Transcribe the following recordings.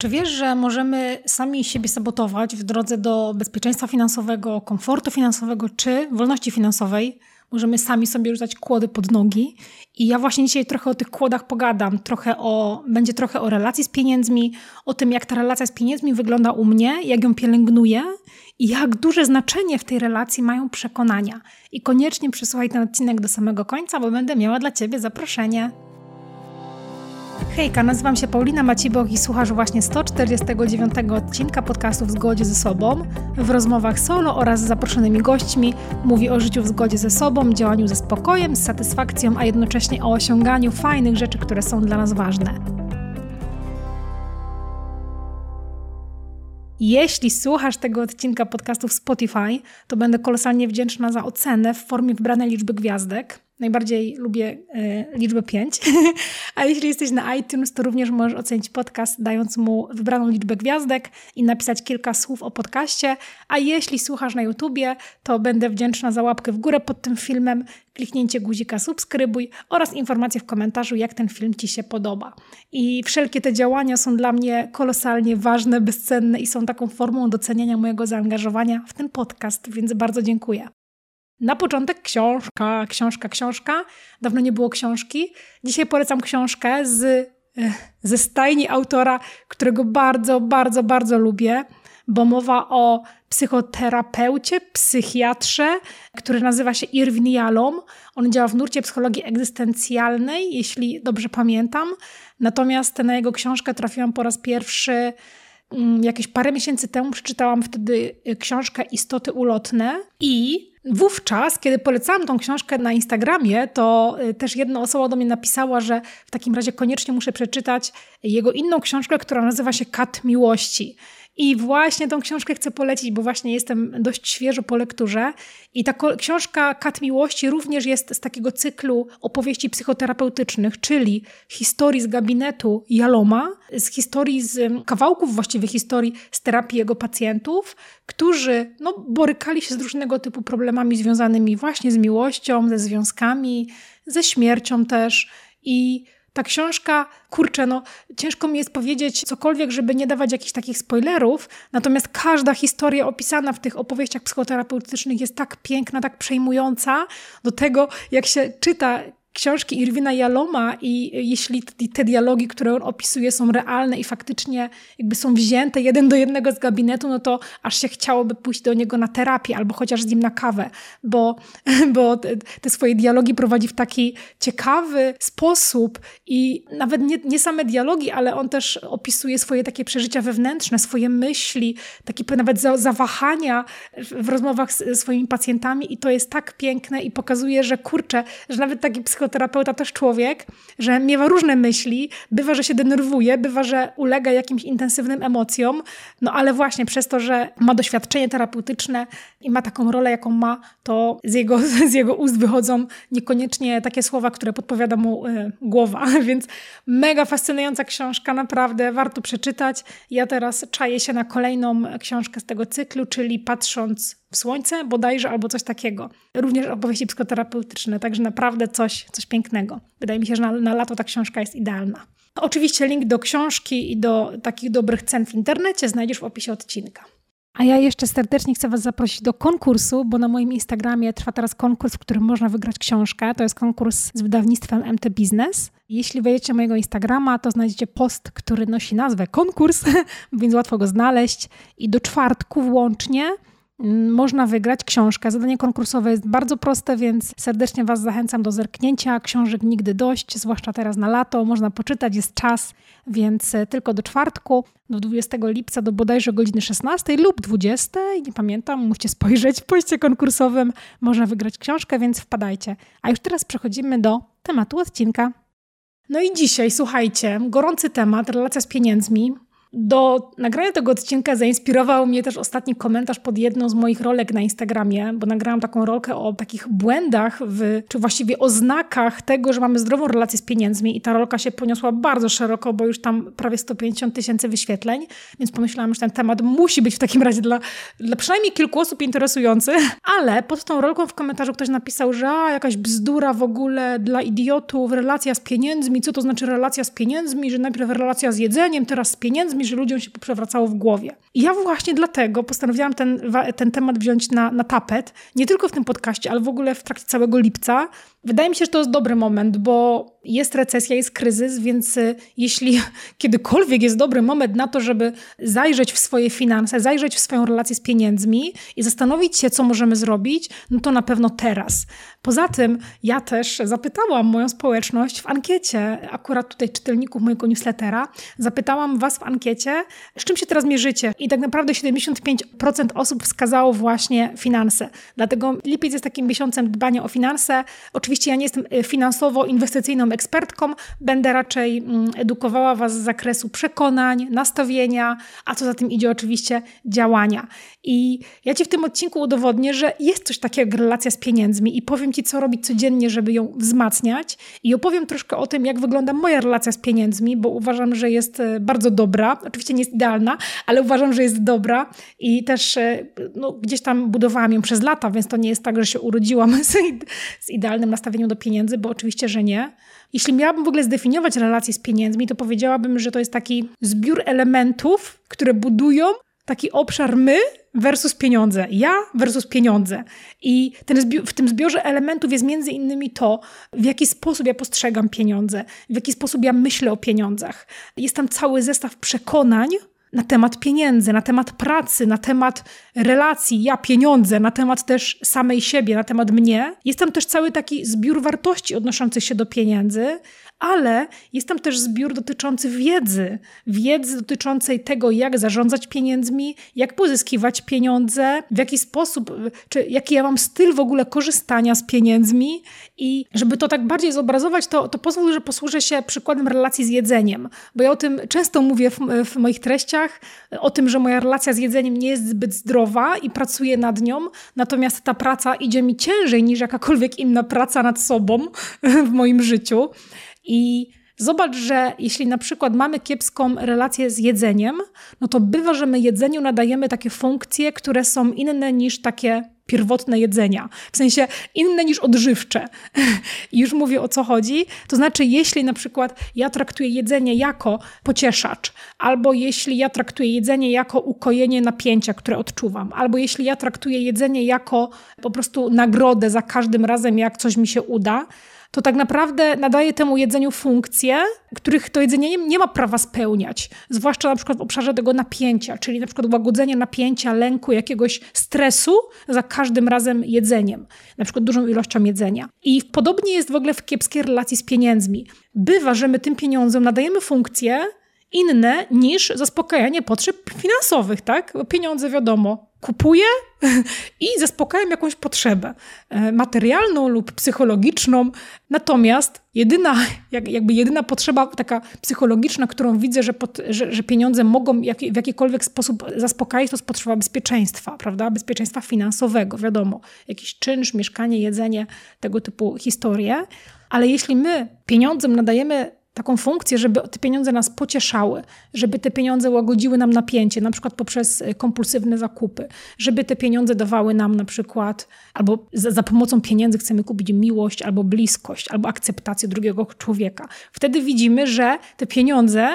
Czy wiesz, że możemy sami siebie sabotować w drodze do bezpieczeństwa finansowego, komfortu finansowego czy wolności finansowej? Możemy sami sobie rzucać kłody pod nogi. I ja właśnie dzisiaj trochę o tych kłodach pogadam. Trochę o, będzie trochę o relacji z pieniędzmi, o tym, jak ta relacja z pieniędzmi wygląda u mnie, jak ją pielęgnuję i jak duże znaczenie w tej relacji mają przekonania. I koniecznie przysłuchaj ten odcinek do samego końca, bo będę miała dla Ciebie zaproszenie. Hejka, nazywam się Paulina Maciboch i słuchasz właśnie 149 odcinka podcastu W zgodzie ze sobą. W rozmowach solo oraz z zaproszonymi gośćmi mówi o życiu w zgodzie ze sobą, działaniu ze spokojem, z satysfakcją, a jednocześnie o osiąganiu fajnych rzeczy, które są dla nas ważne. Jeśli słuchasz tego odcinka podcastu w Spotify, to będę kolosalnie wdzięczna za ocenę w formie wybranej liczby gwiazdek. Najbardziej lubię y, liczbę 5. A jeśli jesteś na iTunes, to również możesz ocenić podcast, dając mu wybraną liczbę gwiazdek i napisać kilka słów o podcaście. A jeśli słuchasz na YouTubie, to będę wdzięczna za łapkę w górę pod tym filmem, kliknięcie guzika subskrybuj oraz informacje w komentarzu, jak ten film Ci się podoba. I wszelkie te działania są dla mnie kolosalnie ważne, bezcenne i są taką formą doceniania mojego zaangażowania w ten podcast, więc bardzo dziękuję. Na początek książka, książka, książka. Dawno nie było książki. Dzisiaj polecam książkę z, e, ze stajni autora, którego bardzo, bardzo, bardzo lubię, bo mowa o psychoterapeucie, psychiatrze, który nazywa się Irwin Jalom. On działa w nurcie psychologii egzystencjalnej, jeśli dobrze pamiętam. Natomiast na jego książkę trafiłam po raz pierwszy mm, jakieś parę miesięcy temu. Przeczytałam wtedy książkę Istoty ulotne i Wówczas, kiedy polecałam tą książkę na Instagramie, to y, też jedna osoba do mnie napisała, że w takim razie koniecznie muszę przeczytać jego inną książkę, która nazywa się Kat Miłości. I właśnie tą książkę chcę polecić, bo właśnie jestem dość świeżo po lekturze. I ta książka Kat Miłości również jest z takiego cyklu opowieści psychoterapeutycznych, czyli historii z gabinetu Jaloma, z historii z kawałków właściwie historii z terapii jego pacjentów, którzy no, borykali się z różnego typu problemami związanymi właśnie z miłością, ze związkami, ze śmiercią też. I ta książka, kurczę, no ciężko mi jest powiedzieć cokolwiek, żeby nie dawać jakichś takich spoilerów, natomiast każda historia opisana w tych opowieściach psychoterapeutycznych jest tak piękna, tak przejmująca do tego, jak się czyta książki Irwina Jaloma i jeśli te dialogi, które on opisuje są realne i faktycznie jakby są wzięte jeden do jednego z gabinetu, no to aż się chciałoby pójść do niego na terapię albo chociaż z nim na kawę, bo, bo te, swoje dialogi prowadzi w taki ciekawy sposób i nawet nie, nie same dialogi, ale on też opisuje swoje takie przeżycia wewnętrzne, swoje myśli, takie nawet zawahania w rozmowach z swoimi pacjentami i to jest tak piękne i pokazuje, że kurczę, że nawet taki psycho psychoterapeuta też człowiek, że miewa różne myśli, bywa, że się denerwuje, bywa, że ulega jakimś intensywnym emocjom, no ale właśnie przez to, że ma doświadczenie terapeutyczne i ma taką rolę, jaką ma, to z jego, z jego ust wychodzą niekoniecznie takie słowa, które podpowiada mu y, głowa, więc mega fascynująca książka, naprawdę warto przeczytać. Ja teraz czaję się na kolejną książkę z tego cyklu, czyli Patrząc w słońce bodajże albo coś takiego. Również opowieści psychoterapeutyczne, także naprawdę coś, coś pięknego. Wydaje mi się, że na, na lato ta książka jest idealna. Oczywiście link do książki i do takich dobrych cen w internecie znajdziesz w opisie odcinka. A ja jeszcze serdecznie chcę Was zaprosić do konkursu, bo na moim Instagramie trwa teraz konkurs, w którym można wygrać książkę. To jest konkurs z wydawnictwem MT Business. Jeśli wejdziecie mojego Instagrama, to znajdziecie post, który nosi nazwę konkurs, więc łatwo go znaleźć. I do czwartku włącznie można wygrać książkę. Zadanie konkursowe jest bardzo proste, więc serdecznie Was zachęcam do zerknięcia. Książek nigdy dość, zwłaszcza teraz na lato. Można poczytać, jest czas, więc e, tylko do czwartku, do 20 lipca, do bodajże godziny 16 lub 20, nie pamiętam, musicie spojrzeć w poście konkursowym. Można wygrać książkę, więc wpadajcie. A już teraz przechodzimy do tematu odcinka. No i dzisiaj, słuchajcie, gorący temat, relacja z pieniędzmi. Do nagrania tego odcinka zainspirował mnie też ostatni komentarz pod jedną z moich rolek na Instagramie, bo nagrałam taką rolkę o takich błędach, w, czy właściwie oznakach tego, że mamy zdrową relację z pieniędzmi i ta rolka się poniosła bardzo szeroko, bo już tam prawie 150 tysięcy wyświetleń, więc pomyślałam, że ten temat musi być w takim razie dla, dla przynajmniej kilku osób interesujący, ale pod tą rolką w komentarzu ktoś napisał, że a, jakaś bzdura w ogóle dla idiotów, relacja z pieniędzmi, co to znaczy relacja z pieniędzmi, że najpierw relacja z jedzeniem, teraz z pieniędzmi, mi, że ludziom się przewracało w głowie. I ja właśnie dlatego postanowiłam ten, ten temat wziąć na, na tapet, nie tylko w tym podcaście, ale w ogóle w trakcie całego lipca. Wydaje mi się, że to jest dobry moment, bo jest recesja, jest kryzys, więc y, jeśli kiedykolwiek jest dobry moment na to, żeby zajrzeć w swoje finanse, zajrzeć w swoją relację z pieniędzmi i zastanowić się, co możemy zrobić, no to na pewno teraz. Poza tym ja też zapytałam moją społeczność w ankiecie, akurat tutaj czytelników mojego newslettera, zapytałam was w ankiecie, z czym się teraz mierzycie i tak naprawdę 75% osób wskazało właśnie finanse. Dlatego lipiec jest takim miesiącem dbania o finanse. Oczywiście ja nie jestem y, finansowo-inwestycyjną ekspertką, będę raczej mm, edukowała Was z zakresu przekonań, nastawienia, a co za tym idzie oczywiście działania. I ja Ci w tym odcinku udowodnię, że jest coś takiego jak relacja z pieniędzmi i powiem Ci, co robić codziennie, żeby ją wzmacniać i opowiem troszkę o tym, jak wygląda moja relacja z pieniędzmi, bo uważam, że jest e, bardzo dobra. Oczywiście nie jest idealna, ale uważam, że jest dobra i też e, no, gdzieś tam budowałam ją przez lata, więc to nie jest tak, że się urodziłam z idealnym nastawieniem do pieniędzy, bo oczywiście, że nie. Jeśli miałabym w ogóle zdefiniować relacje z pieniędzmi, to powiedziałabym, że to jest taki zbiór elementów, które budują taki obszar my versus pieniądze. Ja versus pieniądze. I ten w tym zbiorze elementów jest między innymi to, w jaki sposób ja postrzegam pieniądze, w jaki sposób ja myślę o pieniądzach. Jest tam cały zestaw przekonań, na temat pieniędzy, na temat pracy, na temat relacji, ja pieniądze, na temat też samej siebie, na temat mnie. Jest tam też cały taki zbiór wartości odnoszących się do pieniędzy, ale jest tam też zbiór dotyczący wiedzy, wiedzy dotyczącej tego, jak zarządzać pieniędzmi, jak pozyskiwać pieniądze, w jaki sposób, czy jaki ja mam styl w ogóle korzystania z pieniędzmi. I żeby to tak bardziej zobrazować, to, to pozwól, że posłużę się przykładem relacji z jedzeniem, bo ja o tym często mówię w, w moich treściach, o tym, że moja relacja z jedzeniem nie jest zbyt zdrowa i pracuję nad nią, natomiast ta praca idzie mi ciężej niż jakakolwiek inna praca nad sobą w moim życiu. I zobacz, że jeśli na przykład mamy kiepską relację z jedzeniem, no to bywa, że my jedzeniu nadajemy takie funkcje, które są inne niż takie pierwotne jedzenia, w sensie inne niż odżywcze. I już mówię o co chodzi. To znaczy, jeśli na przykład ja traktuję jedzenie jako pocieszacz, albo jeśli ja traktuję jedzenie jako ukojenie napięcia, które odczuwam, albo jeśli ja traktuję jedzenie jako po prostu nagrodę za każdym razem, jak coś mi się uda, to tak naprawdę nadaje temu jedzeniu funkcje, których to jedzenie nie, ma prawa spełniać. Zwłaszcza na przykład w obszarze tego napięcia, czyli na przykład łagodzenie napięcia, lęku, jakiegoś stresu za każdym razem jedzeniem, na przykład dużą ilością jedzenia. I podobnie jest w ogóle w kiepskiej relacji z pieniędzmi. Bywa, że my tym pieniądzom nadajemy funkcje, inne niż zaspokajanie potrzeb finansowych, tak? Pieniądze, wiadomo, kupuję i zaspokajam jakąś potrzebę e, materialną lub psychologiczną. Natomiast jedyna, jakby jedyna potrzeba taka psychologiczna, którą widzę, że, pod, że, że, pieniądze mogą jak, w jakikolwiek sposób zaspokajać, to jest potrzeba bezpieczeństwa, prawda? Bezpieczeństwa finansowego, wiadomo. Jakiś czynsz, mieszkanie, jedzenie, tego typu historie. Ale jeśli my pieniądzem nadajemy taką funkcję, żeby te pieniądze nas pocieszały, żeby te pieniądze łagodziły nam napięcie, na przykład poprzez e, kompulsywne zakupy, żeby te pieniądze dawały nam na przykład, albo za, za, pomocą pieniędzy chcemy kupić miłość, albo bliskość, albo akceptację drugiego człowieka. Wtedy widzimy, że te pieniądze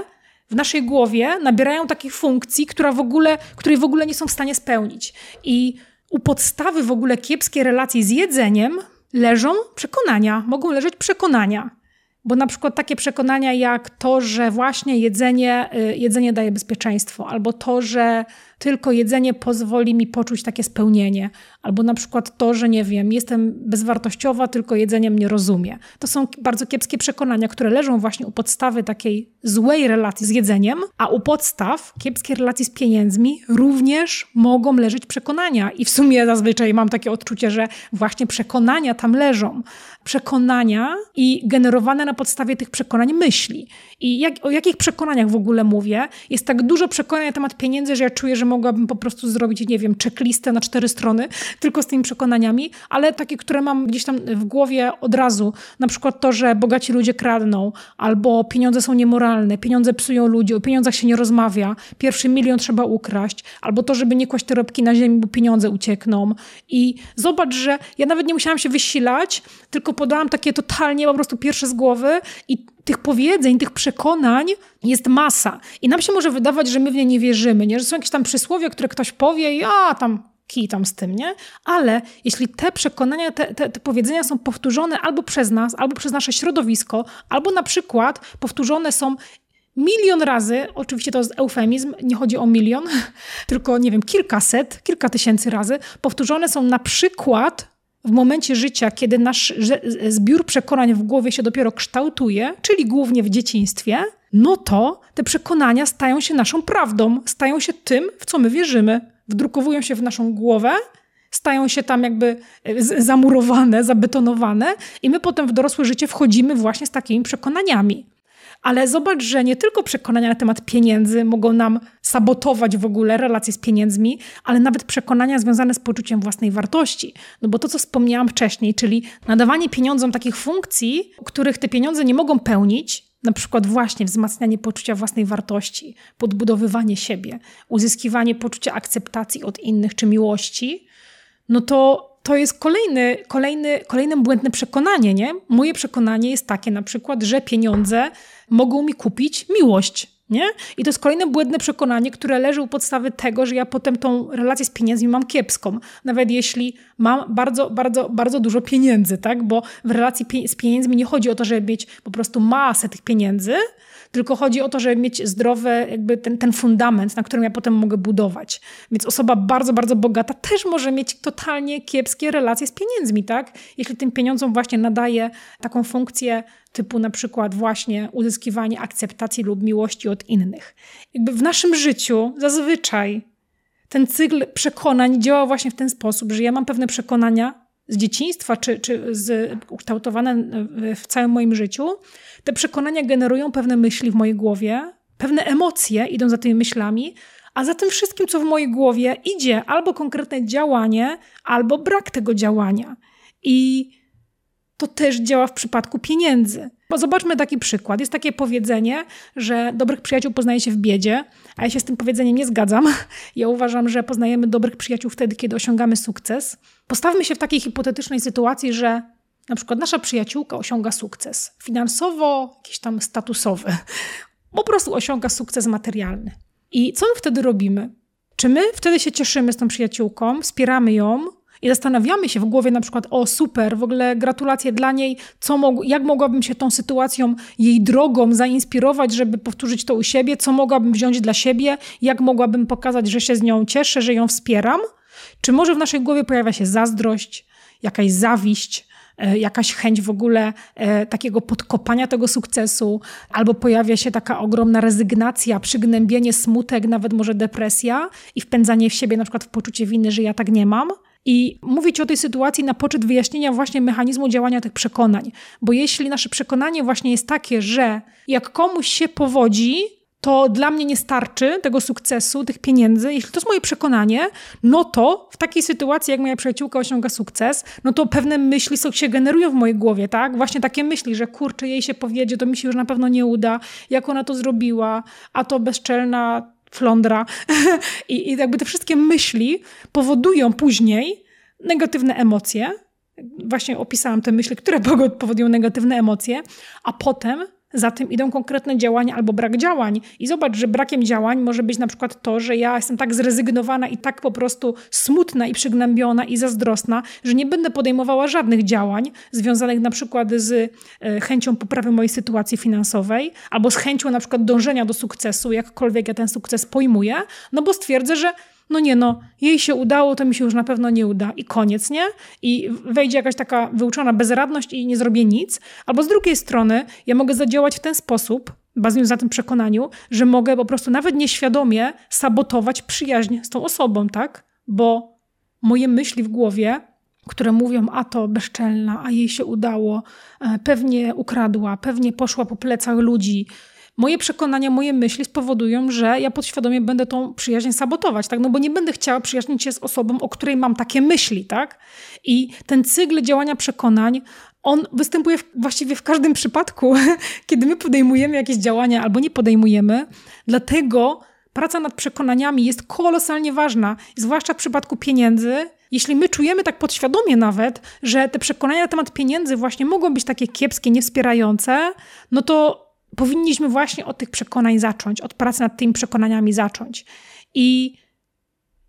w naszej głowie nabierają takich funkcji, która w ogóle, której w ogóle nie są w stanie spełnić. I u podstawy w ogóle kiepskiej relacji z jedzeniem leżą przekonania, mogą leżeć przekonania. Bo na przykład takie przekonania jak to, że właśnie jedzenie, y, jedzenie daje bezpieczeństwo, albo to, że tylko jedzenie pozwoli mi poczuć takie spełnienie, albo na przykład to, że nie wiem, jestem bezwartościowa, tylko jedzenie mnie rozumie. To są bardzo kiepskie przekonania, które leżą właśnie u podstawy takiej złej relacji z jedzeniem, a u podstaw kiepskiej relacji z pieniędzmi również mogą leżeć przekonania. I w sumie zazwyczaj mam takie odczucie, że właśnie przekonania tam leżą. Przekonania i generowane na podstawie tych przekonań myśli. I jak, o jakich przekonaniach w ogóle mówię? Jest tak dużo przekonań na temat pieniędzy, że ja czuję, że mogłabym po prostu zrobić, nie wiem, checklistę na cztery strony, tylko z tymi przekonaniami, ale takie, które mam gdzieś tam w głowie od razu. Na przykład to, że bogaci ludzie kradną, albo pieniądze są niemoralne, pieniądze psują ludzi, o pieniądzach się nie rozmawia, pierwszy milion trzeba ukraść, albo to, żeby nie kłaść torebki na ziemi, bo pieniądze uciekną. I zobacz, że ja nawet nie musiałam się wysilać, tylko podałam takie totalnie po prostu pierwsze z głowy i tych powiedzeń, tych przekonań jest masa. I nam się może wydawać, że my w nie nie wierzymy, nie? że są jakieś tam przysłowie, które ktoś powie i a tam kij tam z tym, nie? Ale jeśli te przekonania, te, te, te, powiedzenia są powtórzone albo przez nas, albo przez nasze środowisko, albo na przykład powtórzone są milion razy, oczywiście to jest eufemizm, nie chodzi o milion, tylko nie wiem, kilkaset, kilka tysięcy razy, powtórzone są na przykład w momencie życia, kiedy nasz zbiór przekonań w głowie się dopiero kształtuje, czyli głównie w dzieciństwie, no to te przekonania stają się naszą prawdą, stają się tym, w co my wierzymy, wdrukowują się w naszą głowę, stają się tam jakby e, zamurowane, zabetonowane, i my potem w dorosłe życie wchodzimy właśnie z takimi przekonaniami. Ale zobacz, że nie tylko przekonania na temat pieniędzy mogą nam sabotować w ogóle relacje z pieniędzmi, ale nawet przekonania związane z poczuciem własnej wartości. No bo to, co wspomniałam wcześniej, czyli nadawanie pieniądzom takich funkcji, których te pieniądze nie mogą pełnić, na przykład właśnie wzmacnianie poczucia własnej wartości, podbudowywanie siebie, uzyskiwanie poczucia akceptacji od innych czy miłości, no to to jest kolejny, kolejny, kolejne błędne przekonanie, nie? Moje przekonanie jest takie na przykład, że pieniądze mogą mi kupić miłość. Nie? I to jest kolejne błędne przekonanie, które leży u podstawy tego, że ja potem tą relację z pieniędzmi mam kiepską. Nawet jeśli mam bardzo, bardzo, bardzo dużo pieniędzy, tak? Bo w relacji pie z pieniędzmi nie chodzi o to, żeby mieć po prostu masę tych pieniędzy, tylko chodzi o to, żeby mieć zdrowy jakby ten, ten fundament, na którym ja potem mogę budować. Więc osoba bardzo, bardzo bogata też może mieć totalnie kiepskie relacje z pieniędzmi, tak? Jeśli tym pieniądzom właśnie nadaje taką funkcję typu na przykład właśnie uzyskiwanie akceptacji lub miłości od innych. Jakby w naszym życiu zazwyczaj ten cykl przekonań działa właśnie w ten sposób, że ja mam pewne przekonania z dzieciństwa, czy, czy z, ukształtowane w całym moim życiu, te przekonania generują pewne myśli w mojej głowie, pewne emocje idą za tymi myślami, a za tym wszystkim, co w mojej głowie idzie albo konkretne działanie, albo brak tego działania. I to też działa w przypadku pieniędzy. Zobaczmy taki przykład. Jest takie powiedzenie, że dobrych przyjaciół poznaje się w biedzie, a ja się z tym powiedzeniem nie zgadzam. Ja uważam, że poznajemy dobrych przyjaciół wtedy, kiedy osiągamy sukces. Postawmy się w takiej hipotetycznej sytuacji, że na przykład nasza przyjaciółka osiąga sukces finansowo, jakiś tam statusowy. Po prostu osiąga sukces materialny. I co my wtedy robimy? Czy my wtedy się cieszymy z tą przyjaciółką, wspieramy ją, i zastanawiamy się w głowie na przykład, o super, w ogóle gratulacje dla niej, co mog jak mogłabym się tą sytuacją, jej drogą zainspirować, żeby powtórzyć to u siebie, co mogłabym wziąć dla siebie, jak mogłabym pokazać, że się z nią cieszę, że ją wspieram. Czy może w naszej głowie pojawia się zazdrość, jakaś zawiść, e, jakaś chęć w ogóle e, takiego podkopania tego sukcesu, albo pojawia się taka ogromna rezygnacja, przygnębienie, smutek, nawet może depresja i wpędzanie w siebie na przykład w poczucie winy, że ja tak nie mam. I mówię Ci o tej sytuacji na poczet wyjaśnienia właśnie mechanizmu działania tych przekonań. Bo jeśli nasze przekonanie właśnie jest takie, że jak komuś się powodzi, to dla mnie nie starczy tego sukcesu, tych pieniędzy. Jeśli to jest moje przekonanie, no to w takiej sytuacji, jak moja przyjaciółka osiąga sukces, no to pewne myśli się generują w mojej głowie, tak? Właśnie takie myśli, że kurczę, jej się powiedzie, to mi się już na pewno nie uda, jak ona to zrobiła, a to bezczelna flądra. I, I jakby te wszystkie myśli powodują później negatywne emocje. Właśnie opisałam te myśli, które powodują negatywne emocje, a potem za tym idą konkretne działania albo brak działań. I zobacz, że brakiem działań może być na przykład to, że ja jestem tak zrezygnowana i tak po prostu smutna i przygnębiona i zazdrosna, że nie będę podejmowała żadnych działań związanych na przykład z e, chęcią poprawy mojej sytuacji finansowej albo z chęcią na przykład dążenia do sukcesu, jakkolwiek ja ten sukces pojmuję, no bo stwierdzę, że no nie no, jej się udało, to mi się już na pewno nie uda i koniec, nie? I wejdzie jakaś taka wyuczona bezradność i nie zrobię nic. Albo z drugiej strony, ja mogę zadziałać w ten sposób, bazując na tym przekonaniu, że mogę po prostu nawet nieświadomie sabotować przyjaźń z tą osobą, tak? Bo moje myśli w głowie, które mówią, a to bezczelna, a jej się udało, e, pewnie ukradła, pewnie poszła po plecach ludzi, moje przekonania, moje myśli spowodują, że ja podświadomie będę tą przyjaźń sabotować, tak? No bo nie będę chciała przyjaźnić się z osobą, o której mam takie myśli, tak? I ten cykl działania przekonań, on występuje w, właściwie w każdym przypadku, kiedy my podejmujemy jakieś działania albo nie podejmujemy. Dlatego praca nad przekonaniami jest kolosalnie ważna, zwłaszcza w przypadku pieniędzy jeśli my czujemy tak podświadomie nawet, że te przekonania na temat pieniędzy właśnie mogą być takie kiepskie, niewspierające, no to powinniśmy właśnie od tych przekonań zacząć, od pracy nad tymi przekonaniami zacząć. I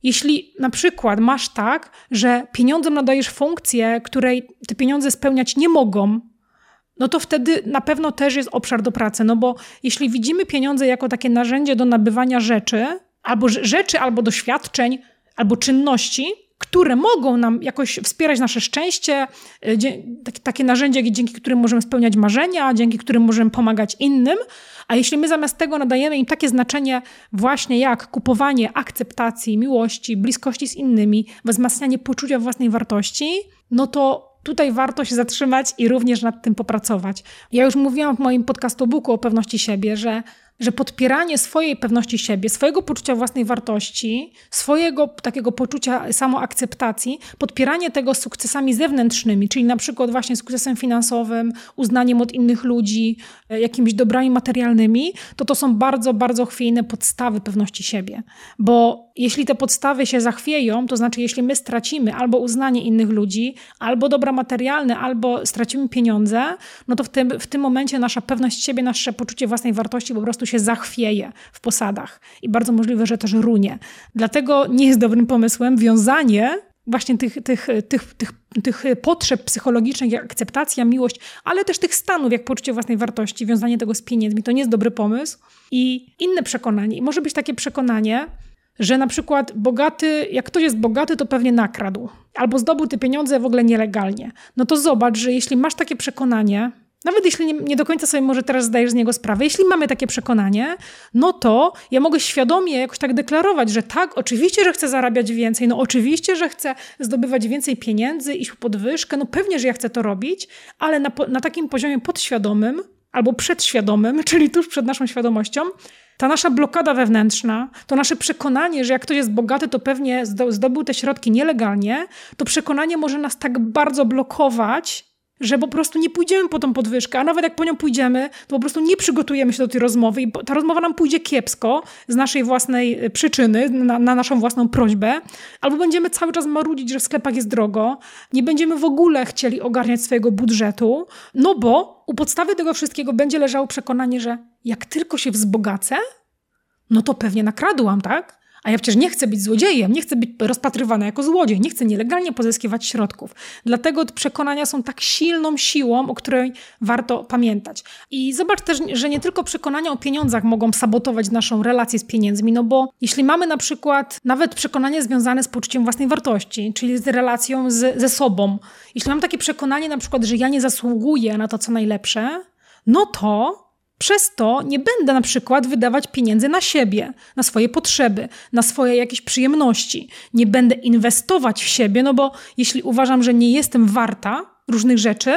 jeśli na przykład masz tak, że pieniądzom nadajesz funkcję, której te pieniądze spełniać nie mogą, no to wtedy na pewno też jest obszar do pracy. No bo jeśli widzimy pieniądze jako takie narzędzie do nabywania rzeczy, albo rzeczy, albo doświadczeń, albo czynności, które mogą nam jakoś wspierać nasze szczęście, y, takie narzędzia, dzięki którym możemy spełniać marzenia, dzięki którym możemy pomagać innym. A jeśli my zamiast tego nadajemy im takie znaczenie właśnie jak kupowanie akceptacji, miłości, bliskości z innymi, wzmacnianie poczucia własnej wartości, no to tutaj warto się zatrzymać i również nad tym popracować. Ja już mówiłam w moim podcastu Buku o pewności siebie, że że podpieranie swojej pewności siebie, swojego poczucia własnej wartości, swojego takiego poczucia samoakceptacji, podpieranie tego sukcesami zewnętrznymi, czyli na przykład właśnie sukcesem finansowym, uznaniem od innych ludzi, e, jakimiś dobrami materialnymi, to to są bardzo, bardzo chwiejne podstawy pewności siebie. Bo jeśli te podstawy się zachwieją, to znaczy jeśli my stracimy albo uznanie innych ludzi, albo dobra materialne, albo stracimy pieniądze, no to w tym, w tym momencie nasza pewność siebie, nasze poczucie własnej wartości po prostu prostu się zachwieje w posadach i bardzo możliwe, że też runie. Dlatego nie jest dobrym pomysłem wiązanie właśnie tych, tych, tych, tych, tych potrzeb psychologicznych, jak akceptacja, miłość, ale też tych stanów, jak poczucie własnej wartości, wiązanie tego z pieniędzmi, to nie jest dobry pomysł. I inne przekonanie, i może być takie przekonanie, że na przykład bogaty, jak ktoś jest bogaty, to pewnie nakradł, albo zdobył te pieniądze w ogóle nielegalnie. No to zobacz, że jeśli masz takie przekonanie, nawet jeśli nie, nie, do końca sobie może teraz zdajesz z niego sprawę, jeśli mamy takie przekonanie, no to ja mogę świadomie jakoś tak deklarować, że tak, oczywiście, że chcę zarabiać więcej, no oczywiście, że chcę zdobywać więcej pieniędzy, iść w podwyżkę, no pewnie, że ja chcę to robić, ale na, na takim poziomie podświadomym albo przedświadomym, czyli tuż przed naszą świadomością, ta nasza blokada wewnętrzna, to nasze przekonanie, że jak ktoś jest bogaty, to pewnie zdobył te środki nielegalnie, to przekonanie może nas tak bardzo blokować, że po prostu nie pójdziemy po tą podwyżkę, a nawet jak po nią pójdziemy, to po prostu nie przygotujemy się do tej rozmowy i ta rozmowa nam pójdzie kiepsko z naszej własnej e, przyczyny, na, na, naszą własną prośbę, albo będziemy cały czas marudzić, że w sklepach jest drogo, nie będziemy w ogóle chcieli ogarniać swojego budżetu, no bo u podstawy tego wszystkiego będzie leżało przekonanie, że jak tylko się wzbogacę, no to pewnie nakradłam, tak? A ja przecież nie chcę być złodziejem, nie chcę być rozpatrywana jako złodziej, nie chcę nielegalnie pozyskiwać środków. Dlatego przekonania są tak silną siłą, o której warto pamiętać. I zobacz też, że nie tylko przekonania o pieniądzach mogą sabotować naszą relację z pieniędzmi, no bo jeśli mamy na przykład nawet przekonanie związane z poczuciem własnej wartości, czyli z relacją z, ze sobą, jeśli mam takie przekonanie na przykład, że ja nie zasługuję na to, co najlepsze, no to przez to nie będę na przykład wydawać pieniędzy na siebie, na swoje potrzeby, na swoje jakieś przyjemności. Nie będę inwestować w siebie, no bo jeśli uważam, że nie jestem warta różnych rzeczy,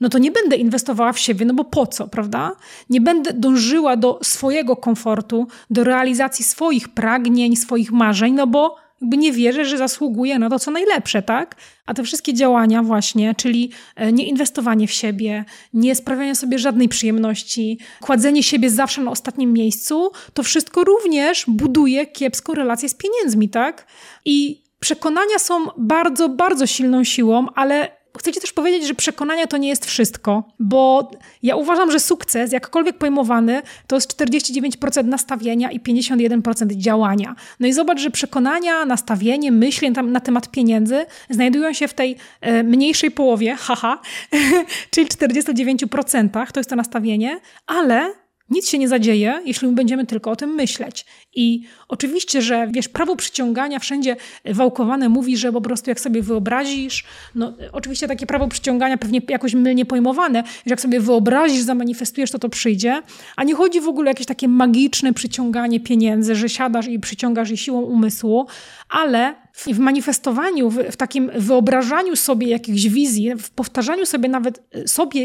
no to nie będę inwestowała w siebie, no bo po co, prawda? Nie będę dążyła do swojego komfortu, do realizacji swoich pragnień, swoich marzeń, no bo jakby nie wierzę, że zasługuje na to, co najlepsze, tak? A te wszystkie działania właśnie, czyli e, nieinwestowanie w siebie, nie sprawianie sobie żadnej przyjemności, kładzenie siebie zawsze na ostatnim miejscu, to wszystko również buduje kiepską relację z pieniędzmi, tak? I przekonania są bardzo, bardzo silną siłą, ale chcę Ci też powiedzieć, że przekonania to nie jest wszystko, bo ja uważam, że sukces, jakkolwiek pojmowany, to jest 49% nastawienia i 51% działania. No i zobacz, że przekonania, nastawienie, myśli na temat pieniędzy znajdują się w tej e, mniejszej połowie, haha, czyli 49%, to jest to nastawienie, ale nic się nie zadzieje, jeśli my będziemy tylko o tym myśleć. I oczywiście, że wiesz, prawo przyciągania wszędzie wałkowane mówi, że po prostu jak sobie wyobrazisz, no oczywiście takie prawo przyciągania pewnie jakoś mylnie pojmowane, że jak sobie wyobrazisz, zamanifestujesz, to to przyjdzie, a nie chodzi w ogóle o jakieś takie magiczne przyciąganie pieniędzy, że siadasz i przyciągasz je siłą umysłu, ale w manifestowaniu, w, w, takim wyobrażaniu sobie jakichś wizji, w powtarzaniu sobie nawet e, sobie,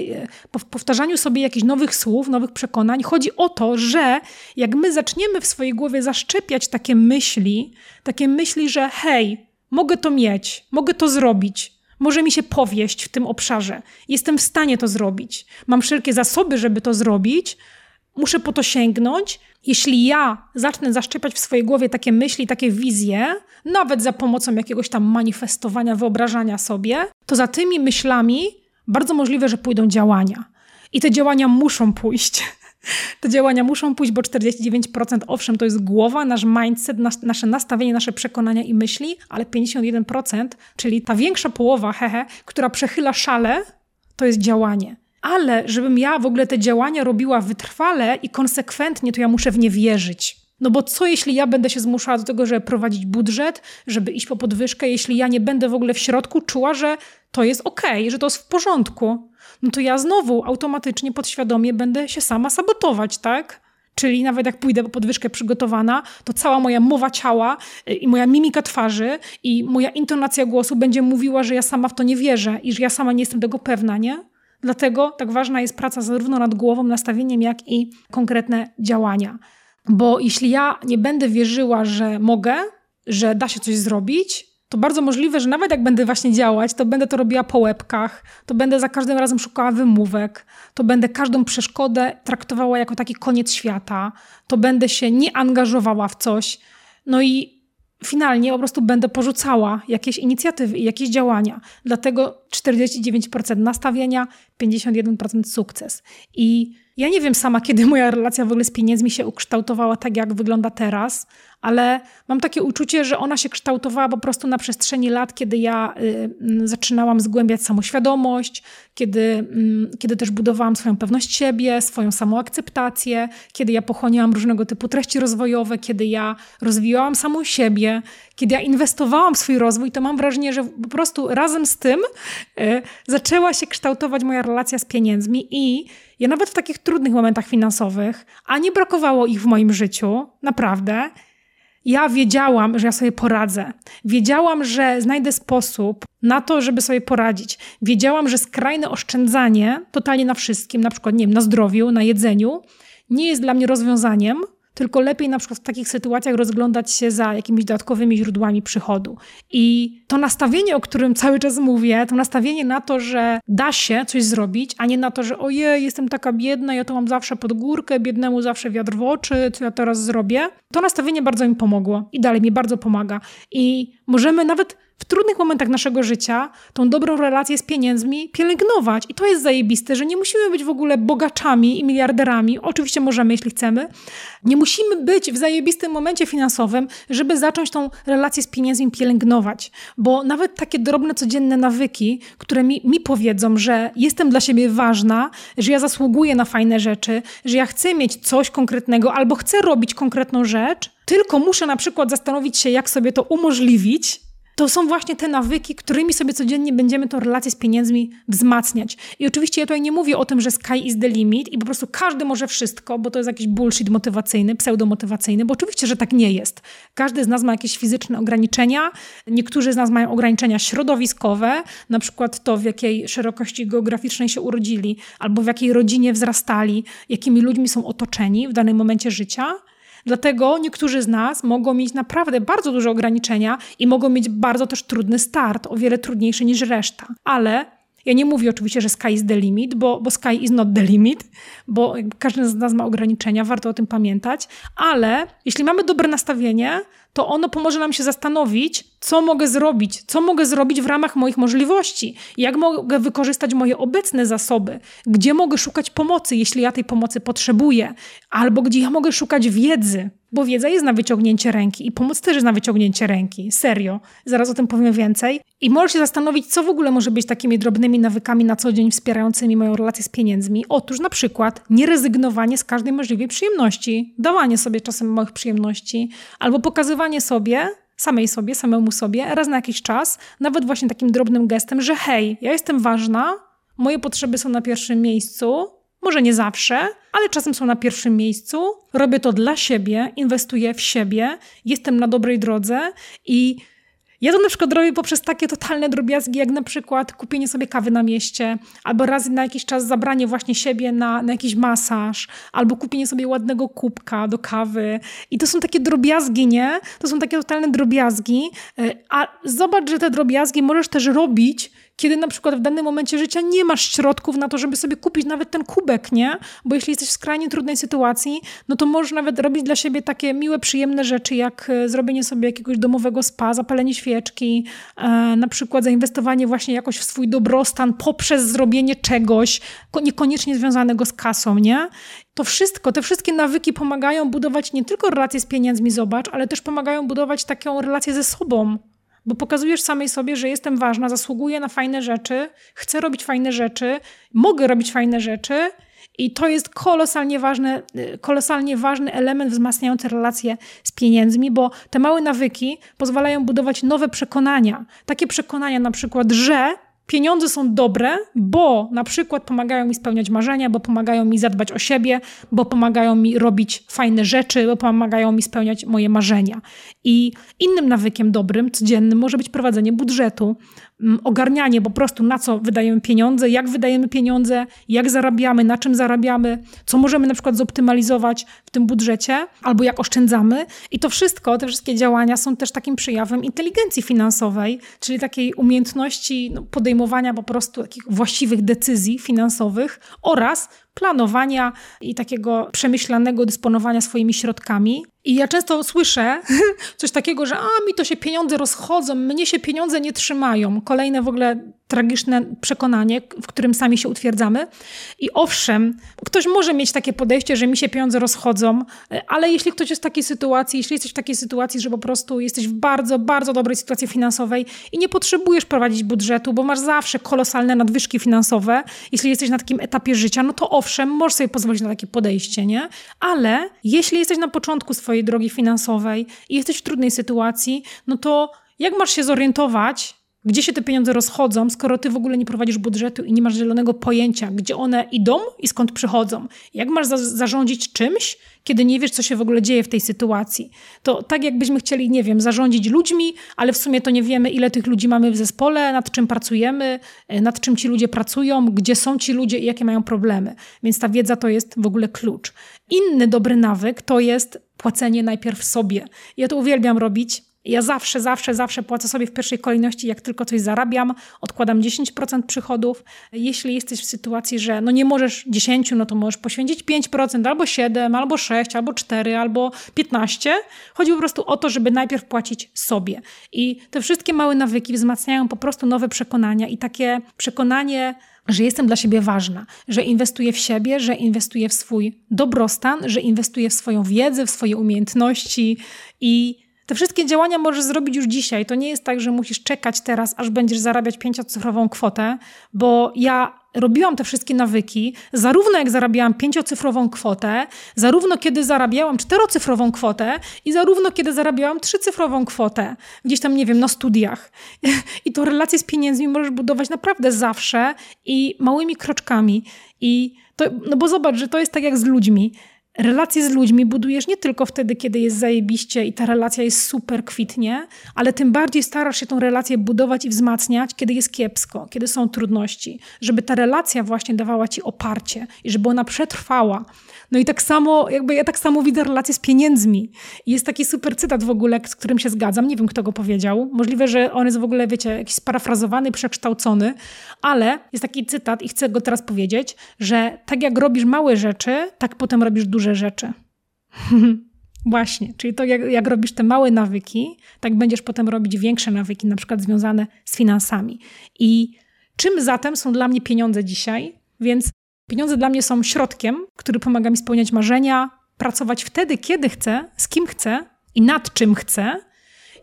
e, w powtarzaniu sobie jakichś nowych słów, nowych przekonań, chodzi o to, że jak my zaczniemy w swojej głowie zaszczepiać takie myśli, takie myśli, że hej, mogę to mieć, mogę to zrobić, może mi się powieść w tym obszarze, jestem w stanie to zrobić, mam wszelkie zasoby, żeby to zrobić, muszę po to sięgnąć. Jeśli ja zacznę zaszczepiać w swojej głowie takie myśli, takie wizje, nawet za pomocą jakiegoś tam manifestowania, wyobrażania sobie, to za tymi myślami bardzo możliwe, że pójdą działania. I te działania muszą pójść. Te działania muszą pójść, bo 49% owszem, to jest głowa, nasz mindset, nas, nasze nastawienie, nasze przekonania i myśli, ale 51%, czyli ta większa połowa, hehe, która przechyla szale, to jest działanie. Ale żebym ja w ogóle te działania robiła wytrwale i konsekwentnie, to ja muszę w nie wierzyć. No bo co jeśli ja będę się zmuszała do tego, żeby prowadzić budżet, żeby iść po podwyżkę, jeśli ja nie będę w ogóle w środku czuła, że to jest ok, że to jest w porządku? No to ja znowu automatycznie, podświadomie będę się sama sabotować, tak? Czyli nawet jak pójdę po podwyżkę przygotowana, to cała moja mowa ciała y, i moja mimika twarzy i moja intonacja głosu będzie mówiła, że ja sama w to nie wierzę i że ja sama nie jestem tego pewna, nie? Dlatego tak ważna jest praca zarówno nad głową, nastawieniem, jak i konkretne działania. Bo jeśli ja nie będę wierzyła, że mogę, że da się coś zrobić, to bardzo możliwe, że nawet jak będę właśnie działać, to będę to robiła po łebkach, to będę za każdym razem szukała wymówek, to będę każdą przeszkodę traktowała jako taki koniec świata, to będę się nie angażowała w coś. No i finalnie po prostu będę porzucała jakieś inicjatywy i jakieś działania. Dlatego 49% nastawienia, 51% sukces. I ja nie wiem sama, kiedy moja relacja w ogóle z pieniędzmi się ukształtowała tak, jak wygląda teraz, ale mam takie uczucie, że ona się kształtowała po prostu na przestrzeni lat, kiedy ja y, mm, zaczynałam zgłębiać samoświadomość, kiedy, y, kiedy też budowałam swoją pewność siebie, swoją samoakceptację, kiedy ja pochłaniałam różnego typu treści rozwojowe, kiedy ja rozwijałam samą siebie, kiedy ja inwestowałam w swój rozwój, to mam wrażenie, że po prostu razem z tym y, zaczęła się kształtować moja relacja z pieniędzmi i ja nawet w takich trudnych momentach finansowych, a nie brakowało ich w moim życiu, naprawdę, ja wiedziałam, że ja sobie poradzę. Wiedziałam, że znajdę sposób na to, żeby sobie poradzić. Wiedziałam, że skrajne oszczędzanie totalnie na wszystkim, na przykład nie wiem, na zdrowiu, na jedzeniu, nie jest dla mnie rozwiązaniem, tylko lepiej na przykład w takich sytuacjach rozglądać się za jakimiś dodatkowymi źródłami przychodu. I to nastawienie, o którym cały czas mówię, to nastawienie na to, że da się coś zrobić, a nie na to, że ojej, jestem taka biedna, ja to mam zawsze pod górkę, biednemu zawsze wiatr w oczy, co ja teraz zrobię. To nastawienie bardzo mi pomogło i dalej mi bardzo pomaga. I możemy nawet w trudnych momentach naszego życia tą dobrą relację z pieniędzmi pielęgnować. I to jest zajebiste, że nie musimy być w ogóle bogaczami i miliarderami. Oczywiście możemy, jeśli chcemy. Nie musimy być w zajebistym momencie finansowym, żeby zacząć tą relację z pieniędzmi pielęgnować. Bo nawet takie drobne, codzienne nawyki, które mi, mi powiedzą, że jestem dla siebie ważna, że ja zasługuję na fajne rzeczy, że ja chcę mieć coś konkretnego albo chcę robić konkretną rzecz, tylko muszę na przykład zastanowić się, jak sobie to umożliwić, to są właśnie te nawyki, którymi sobie codziennie będziemy tą relację z pieniędzmi wzmacniać. I oczywiście ja tutaj nie mówię o tym, że sky is the limit i po prostu każdy może wszystko, bo to jest jakiś bullshit motywacyjny, pseudomotywacyjny, bo oczywiście, że tak nie jest. Każdy z nas ma jakieś fizyczne ograniczenia, niektórzy z nas mają ograniczenia środowiskowe, na przykład to, w jakiej szerokości geograficznej się urodzili, albo w jakiej rodzinie wzrastali, jakimi ludźmi są otoczeni w danym momencie życia. Dlatego niektórzy z nas mogą mieć naprawdę bardzo duże ograniczenia i mogą mieć bardzo też trudny start, o wiele trudniejszy niż reszta. Ale ja nie mówię oczywiście, że sky is the limit, bo, bo sky is not the limit, bo każdy z nas ma ograniczenia, warto o tym pamiętać, ale jeśli mamy dobre nastawienie, to ono pomoże nam się zastanowić, co mogę zrobić, co mogę zrobić w ramach moich możliwości, jak mogę wykorzystać moje obecne zasoby, gdzie mogę szukać pomocy, jeśli ja tej pomocy potrzebuję, albo gdzie ja mogę szukać wiedzy, bo wiedza jest na wyciągnięcie ręki i pomoc też jest na wyciągnięcie ręki. Serio. Zaraz o tym powiem więcej. I możesz się zastanowić, co w ogóle może być takimi drobnymi nawykami na co dzień wspierającymi moją relację z pieniędzmi. Otóż na przykład nierezygnowanie z każdej możliwej przyjemności, dawanie sobie czasem małych przyjemności, albo pokazywanie sobie, samej sobie, samemu sobie, raz na jakiś czas, nawet właśnie takim drobnym gestem, że hej, ja jestem ważna, moje potrzeby są na pierwszym miejscu, może nie zawsze, ale czasem są na pierwszym miejscu. Robię to dla siebie, inwestuję w siebie, jestem na dobrej drodze i ja to na przykład robię poprzez takie totalne drobiazgi, jak na przykład kupienie sobie kawy na mieście, albo raz na jakiś czas zabranie właśnie siebie na, na jakiś masaż, albo kupienie sobie ładnego kubka do kawy. I to są takie drobiazgi, nie? To są takie totalne drobiazgi. E, a zobacz, że te drobiazgi możesz też robić, kiedy na przykład w danym momencie życia nie masz środków na to, żeby sobie kupić nawet ten kubek, nie? Bo jeśli jesteś w skrajnie trudnej sytuacji, no to możesz nawet robić dla siebie takie miłe, przyjemne rzeczy, jak e, zrobienie sobie jakiegoś domowego spa, zapalenie świeczki, e, na przykład zainwestowanie właśnie jakoś w swój dobrostan poprzez zrobienie czegoś, niekoniecznie związanego z kasą, nie? To wszystko, te wszystkie nawyki pomagają budować nie tylko relacje z pieniędzmi, zobacz, ale też pomagają budować taką relację ze sobą. Bo pokazujesz samej sobie, że jestem ważna, zasługuję na fajne rzeczy, chcę robić fajne rzeczy, mogę robić fajne rzeczy i to jest kolosalnie ważny, kolosalnie ważny element wzmacniający relacje z pieniędzmi, bo te małe nawyki pozwalają budować nowe przekonania. Takie przekonania na przykład, że pieniądze są dobre, bo na przykład pomagają mi spełniać marzenia, bo pomagają mi zadbać o siebie, bo pomagają mi robić fajne rzeczy, bo pomagają mi spełniać moje marzenia. I innym nawykiem dobrym, codziennym może być prowadzenie budżetu, ogarnianie po prostu na co wydajemy pieniądze, jak wydajemy pieniądze, jak zarabiamy, na czym zarabiamy, co możemy na przykład zoptymalizować w tym budżecie, albo jak oszczędzamy. I to wszystko, te wszystkie działania są też takim przejawem inteligencji finansowej, czyli takiej umiejętności no, podejmowania po prostu takich właściwych decyzji finansowych oraz planowania i takiego przemyślanego dysponowania swoimi środkami. I ja często słyszę coś takiego, że a mi to się pieniądze rozchodzą, mnie się pieniądze nie trzymają. Kolejne w ogóle tragiczne przekonanie, w którym sami się utwierdzamy. I owszem, ktoś może mieć takie podejście, że mi się pieniądze rozchodzą, ale jeśli ktoś jest w takiej sytuacji, jeśli jesteś w takiej sytuacji, że po prostu jesteś w bardzo, bardzo dobrej sytuacji finansowej i nie potrzebujesz prowadzić budżetu, bo masz zawsze kolosalne nadwyżki finansowe, jeśli jesteś na takim etapie życia, no to owszem, możesz sobie pozwolić na takie podejście, nie? Ale jeśli jesteś na początku swojej drogi finansowej i jesteś w trudnej sytuacji, no to jak masz się zorientować, gdzie się te pieniądze rozchodzą, skoro ty w ogóle nie prowadzisz budżetu i nie masz zielonego pojęcia, gdzie one idą i skąd przychodzą? Jak masz za zarządzić czymś, kiedy nie wiesz, co się w ogóle dzieje w tej sytuacji? To tak jakbyśmy chcieli, nie wiem, zarządzić ludźmi, ale w sumie to nie wiemy, ile tych ludzi mamy w zespole, nad czym pracujemy, e, nad czym ci ludzie pracują, gdzie są ci ludzie i jakie mają problemy. Więc ta wiedza to jest w ogóle klucz. Inny dobry nawyk to jest płacenie najpierw sobie. Ja to uwielbiam robić ja zawsze, zawsze, zawsze płacę sobie w pierwszej kolejności, jak tylko coś zarabiam, odkładam 10% przychodów. Jeśli jesteś w sytuacji, że no nie możesz 10, no to możesz poświęcić 5%, albo 7, albo 6, albo 4, albo 15. Chodzi po prostu o to, żeby najpierw płacić sobie. I te wszystkie małe nawyki wzmacniają po prostu nowe przekonania i takie przekonanie że jestem dla siebie ważna, że inwestuję w siebie, że inwestuję w swój dobrostan, że inwestuję w swoją wiedzę, w swoje umiejętności i te wszystkie działania możesz zrobić już dzisiaj. To nie jest tak, że musisz czekać teraz, aż będziesz zarabiać pięciocyfrową kwotę, bo ja robiłam te wszystkie nawyki, zarówno jak zarabiałam pięciocyfrową kwotę, zarówno kiedy zarabiałam czterocyfrową kwotę i zarówno kiedy zarabiałam trzycyfrową kwotę, gdzieś tam, nie wiem, na studiach. I to relacje z pieniędzmi możesz budować naprawdę zawsze i małymi kroczkami. I to, no bo zobacz, że to jest tak jak z ludźmi. Relacje z ludźmi budujesz nie tylko wtedy, kiedy jest zajebiście i ta relacja jest super kwitnie, ale tym bardziej starasz się tą relację budować i wzmacniać, kiedy jest kiepsko, kiedy są trudności, żeby ta relacja właśnie dawała ci oparcie i żeby ona przetrwała. No i tak samo, jakby ja tak samo widzę relacje z pieniędzmi. I jest taki super cytat w ogóle, z którym się zgadzam. Nie wiem, kto go powiedział. Możliwe, że on jest w ogóle, wiecie, jakiś sparafrazowany, przekształcony, ale jest taki cytat i chcę go teraz powiedzieć, że tak jak robisz małe rzeczy, tak potem robisz duże rzeczy. Właśnie, czyli to jak, jak, robisz te małe nawyki, tak będziesz potem robić większe nawyki, na przykład związane z finansami. I czym zatem są dla mnie pieniądze dzisiaj? Więc Pieniądze dla mnie są środkiem, który pomaga mi spełniać marzenia, pracować wtedy, kiedy chcę, z kim chcę i nad czym chcę.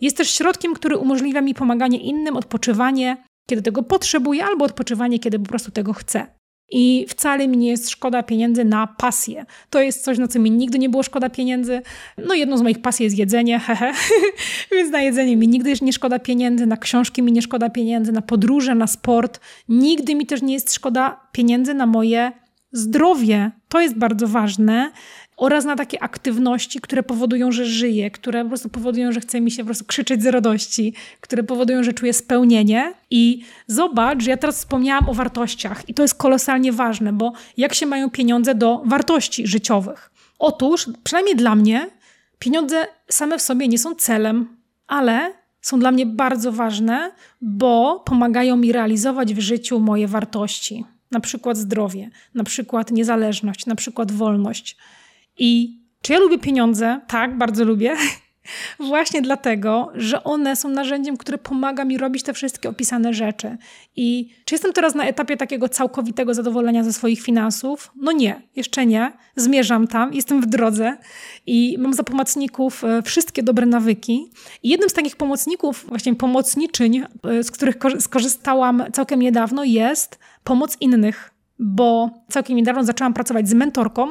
Jest też środkiem, który umożliwia mi pomaganie innym, odpoczywanie, kiedy tego potrzebuję, albo odpoczywanie, kiedy po prostu tego chcę. I wcale mi nie jest szkoda pieniędzy na pasję. To jest coś, na co mi nigdy nie było szkoda pieniędzy. No jedną z moich pasji jest jedzenie, hehe. Więc na jedzenie mi nigdy nie szkoda pieniędzy, na książki mi nie szkoda pieniędzy, na podróże, na sport. Nigdy mi też nie jest szkoda pieniędzy na moje zdrowie. To jest bardzo ważne oraz na takie aktywności, które powodują, że żyję, które po prostu powodują, że chce mi się po prostu krzyczeć z radości, które powodują, że czuję spełnienie. I zobacz, że ja teraz wspomniałam o wartościach i to jest kolosalnie ważne, bo jak się mają pieniądze do wartości życiowych? Otóż, przynajmniej dla mnie, pieniądze same w sobie nie są celem, ale są dla mnie bardzo ważne, bo pomagają mi realizować w życiu moje wartości. Na przykład zdrowie, na przykład niezależność, na przykład wolność. I czy ja lubię pieniądze? Tak, bardzo lubię. Właśnie dlatego, że one są narzędziem, które pomaga mi robić te wszystkie opisane rzeczy. I czy jestem teraz na etapie takiego całkowitego zadowolenia ze swoich finansów? No nie, jeszcze nie. Zmierzam tam, jestem w drodze i mam za pomocników e, wszystkie dobre nawyki. I jednym z takich pomocników, właśnie pomocniczyń, e, z których skorzystałam całkiem niedawno, jest pomoc innych bo całkiem niedawno zaczęłam pracować z mentorką,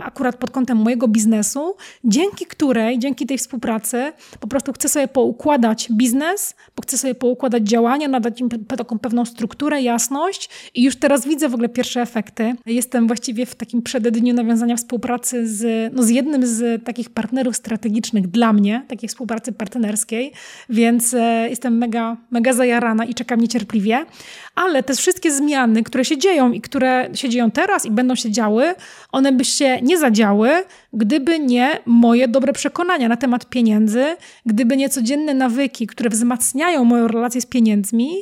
akurat pod kątem mojego biznesu, dzięki której, dzięki tej współpracy, po prostu chcę sobie poukładać biznes, bo chcę sobie poukładać działania, nadać im taką pewną strukturę, jasność i już teraz widzę w ogóle pierwsze efekty. Jestem właściwie w takim przededniu nawiązania współpracy z, no z jednym z takich partnerów strategicznych dla mnie, takiej współpracy partnerskiej, więc e, jestem mega, mega zajarana i czekam niecierpliwie, ale te wszystkie zmiany, które się dzieją i które się dzieją teraz i będą się działy, one by się nie zadziały, gdyby nie moje dobre przekonania na temat pieniędzy, gdyby nie codzienne nawyki, które wzmacniają moją relację z pieniędzmi,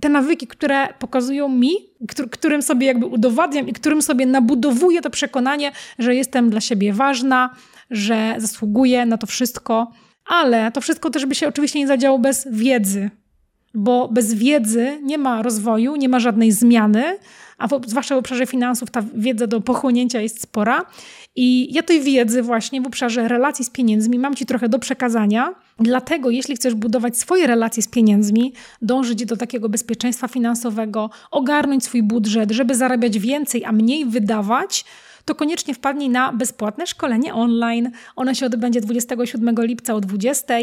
te nawyki, które pokazują mi, którym sobie jakby udowadniam i którym sobie nabudowuję to przekonanie, że jestem dla siebie ważna, że zasługuję na to wszystko. Ale to wszystko też by się oczywiście nie zadziało bez wiedzy, bo bez wiedzy nie ma rozwoju, nie ma żadnej zmiany, a w, zwłaszcza w obszarze finansów ta wiedza do pochłonięcia jest spora. I ja tej wiedzy właśnie w obszarze relacji z pieniędzmi mam Ci trochę do przekazania. Dlatego, jeśli chcesz budować swoje relacje z pieniędzmi, dążyć do takiego bezpieczeństwa finansowego, ogarnąć swój budżet, żeby zarabiać więcej, a mniej wydawać, to koniecznie wpadnij na bezpłatne szkolenie online. Ono się odbędzie 27 lipca o 20.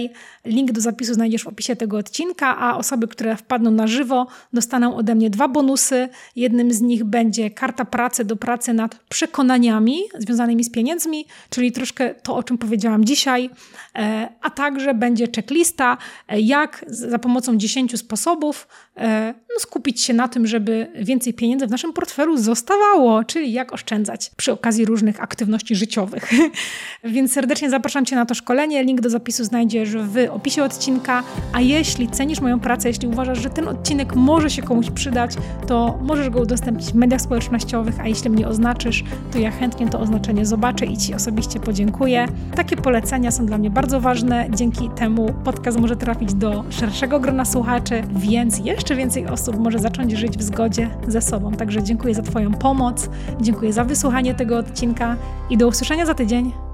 Link do zapisu znajdziesz w opisie tego odcinka, a osoby, które wpadną na żywo, dostaną ode mnie dwa bonusy. Jednym z nich będzie karta pracy do pracy nad przekonaniami związanymi z pieniędzmi, czyli troszkę to, o czym powiedziałam dzisiaj, e, a także będzie checklista, e, jak za pomocą 10 sposobów e, no, skupić się na tym, żeby więcej pieniędzy w naszym portfelu zostawało, czyli jak oszczędzać przy okazji różnych aktywności życiowych. Więc serdecznie zapraszam Cię na to szkolenie. Link do zapisu znajdziesz w opisie odcinka. A jeśli cenisz moją pracę, jeśli uważasz, że ten odcinek może się komuś przydać, to możesz go udostępnić w mediach społecznościowych, a jeśli mnie oznaczysz, to ja chętnie to oznaczenie zobaczę i Ci osobiście podziękuję. Takie polecenia są dla mnie bardzo ważne. Dzięki temu podcast może trafić do szerszego grona słuchaczy, więc jeszcze więcej osób może zacząć żyć w zgodzie ze sobą. Także dziękuję za Twoją pomoc, dziękuję za wysłuchanie tego odcinka i do usłyszenia za tydzień.